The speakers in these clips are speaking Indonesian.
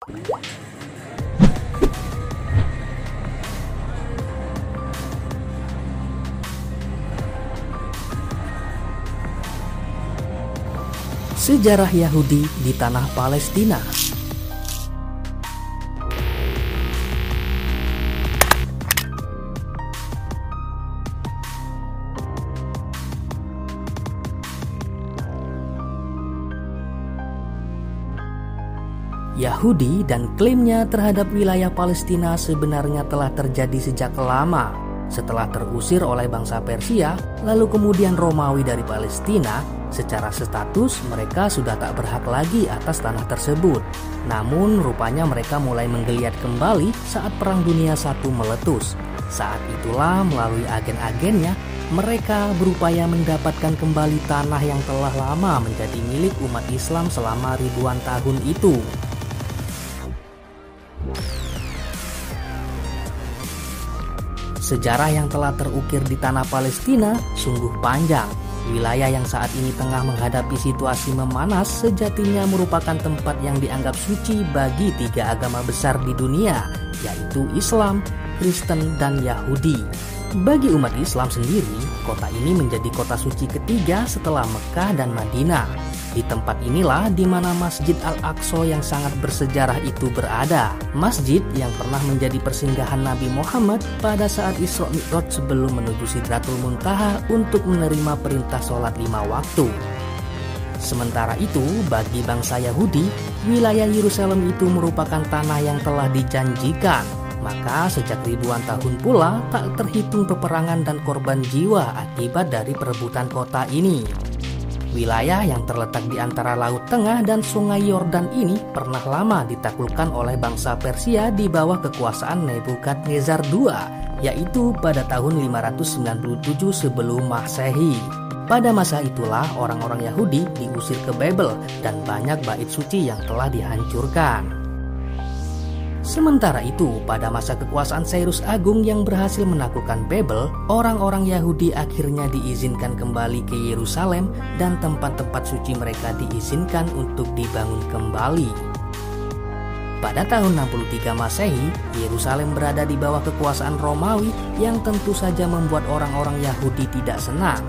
Sejarah Yahudi di tanah Palestina Yahudi dan klaimnya terhadap wilayah Palestina sebenarnya telah terjadi sejak lama. Setelah terusir oleh bangsa Persia, lalu kemudian Romawi dari Palestina, secara status mereka sudah tak berhak lagi atas tanah tersebut. Namun rupanya mereka mulai menggeliat kembali saat Perang Dunia I meletus. Saat itulah melalui agen-agennya, mereka berupaya mendapatkan kembali tanah yang telah lama menjadi milik umat Islam selama ribuan tahun itu. Sejarah yang telah terukir di tanah Palestina sungguh panjang. Wilayah yang saat ini tengah menghadapi situasi memanas sejatinya merupakan tempat yang dianggap suci bagi tiga agama besar di dunia, yaitu Islam, Kristen, dan Yahudi. Bagi umat Islam sendiri, kota ini menjadi kota suci ketiga setelah Mekah dan Madinah. Di tempat inilah di mana Masjid Al-Aqsa yang sangat bersejarah itu berada. Masjid yang pernah menjadi persinggahan Nabi Muhammad pada saat Isra Mi'raj sebelum menuju Sidratul Muntaha untuk menerima perintah sholat lima waktu. Sementara itu, bagi bangsa Yahudi, wilayah Yerusalem itu merupakan tanah yang telah dijanjikan. Maka sejak ribuan tahun pula tak terhitung peperangan dan korban jiwa akibat dari perebutan kota ini. Wilayah yang terletak di antara Laut Tengah dan Sungai Yordan ini pernah lama ditaklukkan oleh bangsa Persia di bawah kekuasaan Nebukadnezar II, yaitu pada tahun 597 sebelum Masehi. Pada masa itulah orang-orang Yahudi diusir ke Babel dan banyak bait suci yang telah dihancurkan. Sementara itu, pada masa kekuasaan Cyrus Agung yang berhasil menaklukkan Babel, orang-orang Yahudi akhirnya diizinkan kembali ke Yerusalem dan tempat-tempat suci mereka diizinkan untuk dibangun kembali. Pada tahun 63 Masehi, Yerusalem berada di bawah kekuasaan Romawi yang tentu saja membuat orang-orang Yahudi tidak senang.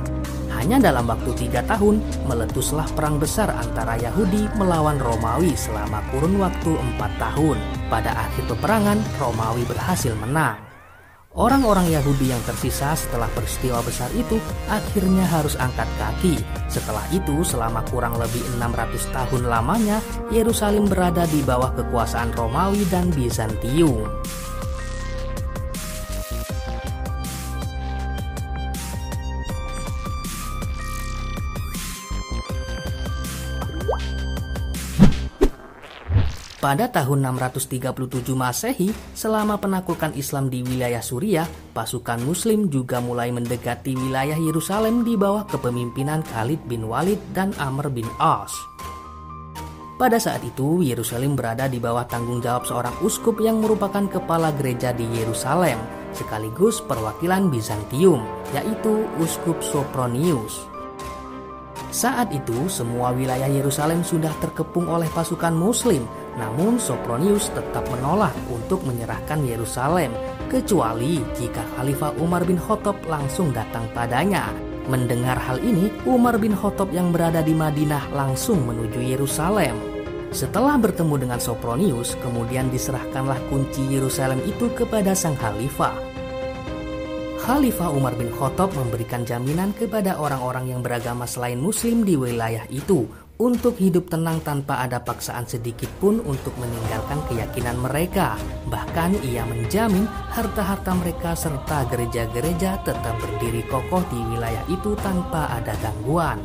Hanya dalam waktu tiga tahun, meletuslah perang besar antara Yahudi melawan Romawi selama kurun waktu empat tahun. Pada akhir peperangan, Romawi berhasil menang. Orang-orang Yahudi yang tersisa setelah peristiwa besar itu akhirnya harus angkat kaki. Setelah itu, selama kurang lebih 600 tahun lamanya, Yerusalem berada di bawah kekuasaan Romawi dan Bizantium. Pada tahun 637 Masehi, selama penaklukan Islam di wilayah Suriah, pasukan Muslim juga mulai mendekati wilayah Yerusalem di bawah kepemimpinan Khalid bin Walid dan Amr bin As. Pada saat itu, Yerusalem berada di bawah tanggung jawab seorang uskup yang merupakan kepala gereja di Yerusalem, sekaligus perwakilan Bizantium, yaitu Uskup Sopronius. Saat itu, semua wilayah Yerusalem sudah terkepung oleh pasukan Muslim namun Sopronius tetap menolak untuk menyerahkan Yerusalem, kecuali jika Khalifah Umar bin Khattab langsung datang padanya. Mendengar hal ini, Umar bin Khattab yang berada di Madinah langsung menuju Yerusalem. Setelah bertemu dengan Sopronius, kemudian diserahkanlah kunci Yerusalem itu kepada sang khalifah. Khalifah Umar bin Khattab memberikan jaminan kepada orang-orang yang beragama selain Muslim di wilayah itu untuk hidup tenang tanpa ada paksaan sedikit pun untuk meninggalkan keyakinan mereka. Bahkan ia menjamin harta-harta mereka serta gereja-gereja tetap berdiri kokoh di wilayah itu tanpa ada gangguan.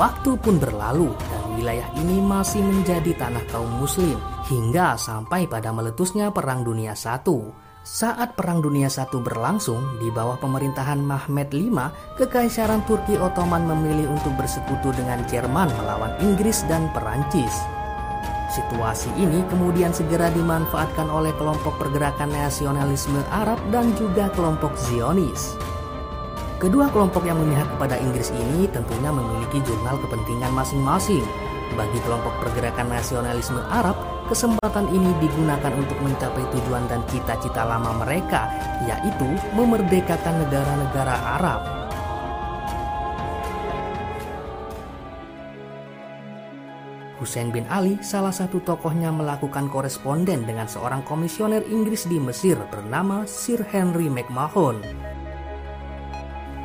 Waktu pun berlalu dan wilayah ini masih menjadi tanah kaum muslim hingga sampai pada meletusnya Perang Dunia I. Saat Perang Dunia I berlangsung di bawah pemerintahan Mehmed V, Kekaisaran Turki Ottoman memilih untuk bersekutu dengan Jerman melawan Inggris dan Perancis. Situasi ini kemudian segera dimanfaatkan oleh kelompok pergerakan nasionalisme Arab dan juga kelompok Zionis. Kedua kelompok yang memihak kepada Inggris ini tentunya memiliki jurnal kepentingan masing-masing. Bagi kelompok pergerakan nasionalisme Arab, kesempatan ini digunakan untuk mencapai tujuan dan cita-cita lama mereka, yaitu memerdekakan negara-negara Arab. Hussein bin Ali, salah satu tokohnya melakukan koresponden dengan seorang komisioner Inggris di Mesir bernama Sir Henry McMahon.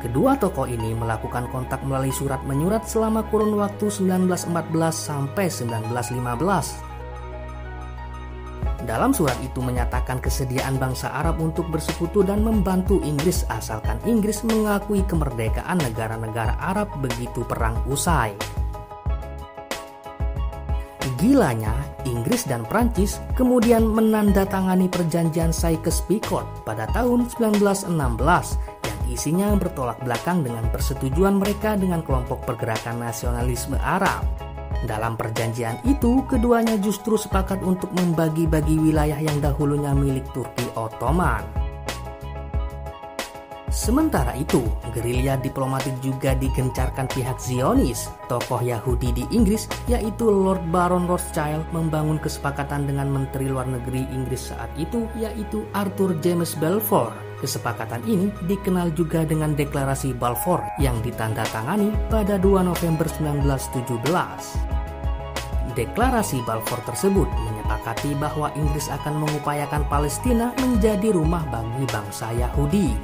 Kedua tokoh ini melakukan kontak melalui surat menyurat selama kurun waktu 1914 sampai 1915. Dalam surat itu menyatakan kesediaan bangsa Arab untuk bersekutu dan membantu Inggris asalkan Inggris mengakui kemerdekaan negara-negara Arab begitu perang usai. Gilanya, Inggris dan Prancis kemudian menandatangani perjanjian Sykes-Picot pada tahun 1916 yang isinya bertolak belakang dengan persetujuan mereka dengan kelompok pergerakan nasionalisme Arab. Dalam perjanjian itu, keduanya justru sepakat untuk membagi-bagi wilayah yang dahulunya milik Turki Ottoman. Sementara itu, gerilya diplomatik juga digencarkan pihak Zionis. Tokoh Yahudi di Inggris, yaitu Lord Baron Rothschild, membangun kesepakatan dengan Menteri Luar Negeri Inggris saat itu, yaitu Arthur James Balfour. Kesepakatan ini dikenal juga dengan Deklarasi Balfour yang ditandatangani pada 2 November 1917. Deklarasi Balfour tersebut menyepakati bahwa Inggris akan mengupayakan Palestina menjadi rumah bagi bangsa Yahudi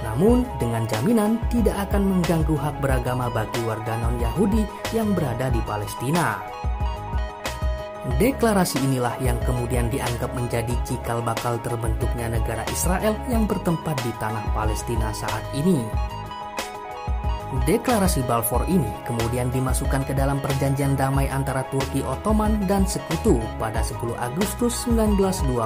namun, dengan jaminan tidak akan mengganggu hak beragama bagi warga non-Yahudi yang berada di Palestina. Deklarasi inilah yang kemudian dianggap menjadi cikal bakal terbentuknya negara Israel yang bertempat di tanah Palestina saat ini. Deklarasi Balfour ini kemudian dimasukkan ke dalam perjanjian damai antara Turki Ottoman dan Sekutu pada 10 Agustus 1920.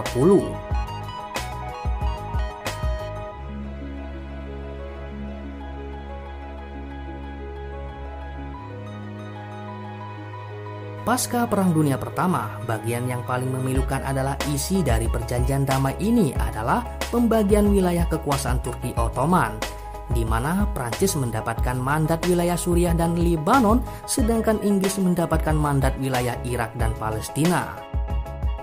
Pasca Perang Dunia Pertama, bagian yang paling memilukan adalah isi dari perjanjian damai ini adalah pembagian wilayah kekuasaan Turki Ottoman, di mana Prancis mendapatkan mandat wilayah Suriah dan Lebanon, sedangkan Inggris mendapatkan mandat wilayah Irak dan Palestina.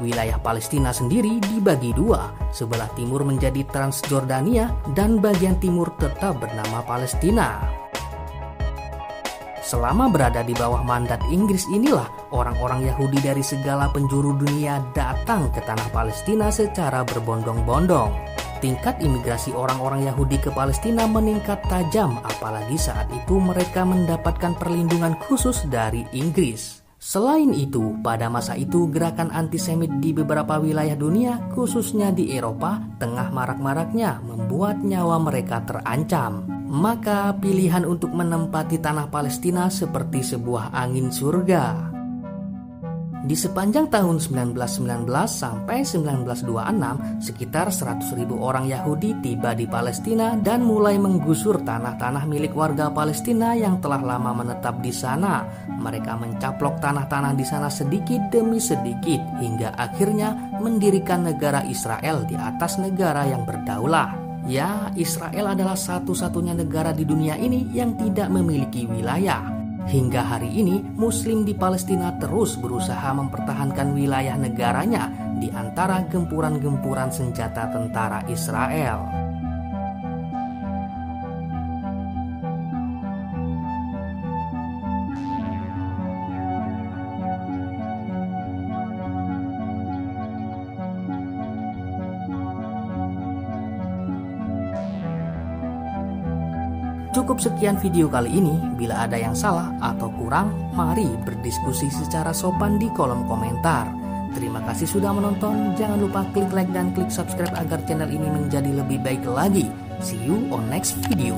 Wilayah Palestina sendiri dibagi dua, sebelah timur menjadi Transjordania dan bagian timur tetap bernama Palestina. Selama berada di bawah mandat Inggris inilah orang-orang Yahudi dari segala penjuru dunia datang ke tanah Palestina secara berbondong-bondong. Tingkat imigrasi orang-orang Yahudi ke Palestina meningkat tajam apalagi saat itu mereka mendapatkan perlindungan khusus dari Inggris. Selain itu, pada masa itu gerakan antisemit di beberapa wilayah dunia, khususnya di Eropa, tengah marak-maraknya membuat nyawa mereka terancam. Maka pilihan untuk menempati tanah Palestina seperti sebuah angin surga. Di sepanjang tahun 1919 sampai 1926, sekitar 100.000 orang Yahudi tiba di Palestina dan mulai menggusur tanah-tanah milik warga Palestina yang telah lama menetap di sana. Mereka mencaplok tanah-tanah di sana sedikit demi sedikit hingga akhirnya mendirikan negara Israel di atas negara yang berdaulah. Ya, Israel adalah satu-satunya negara di dunia ini yang tidak memiliki wilayah. Hingga hari ini, Muslim di Palestina terus berusaha mempertahankan wilayah negaranya di antara gempuran-gempuran senjata tentara Israel. Cukup sekian video kali ini. Bila ada yang salah atau kurang, mari berdiskusi secara sopan di kolom komentar. Terima kasih sudah menonton. Jangan lupa klik like dan klik subscribe agar channel ini menjadi lebih baik lagi. See you on next video.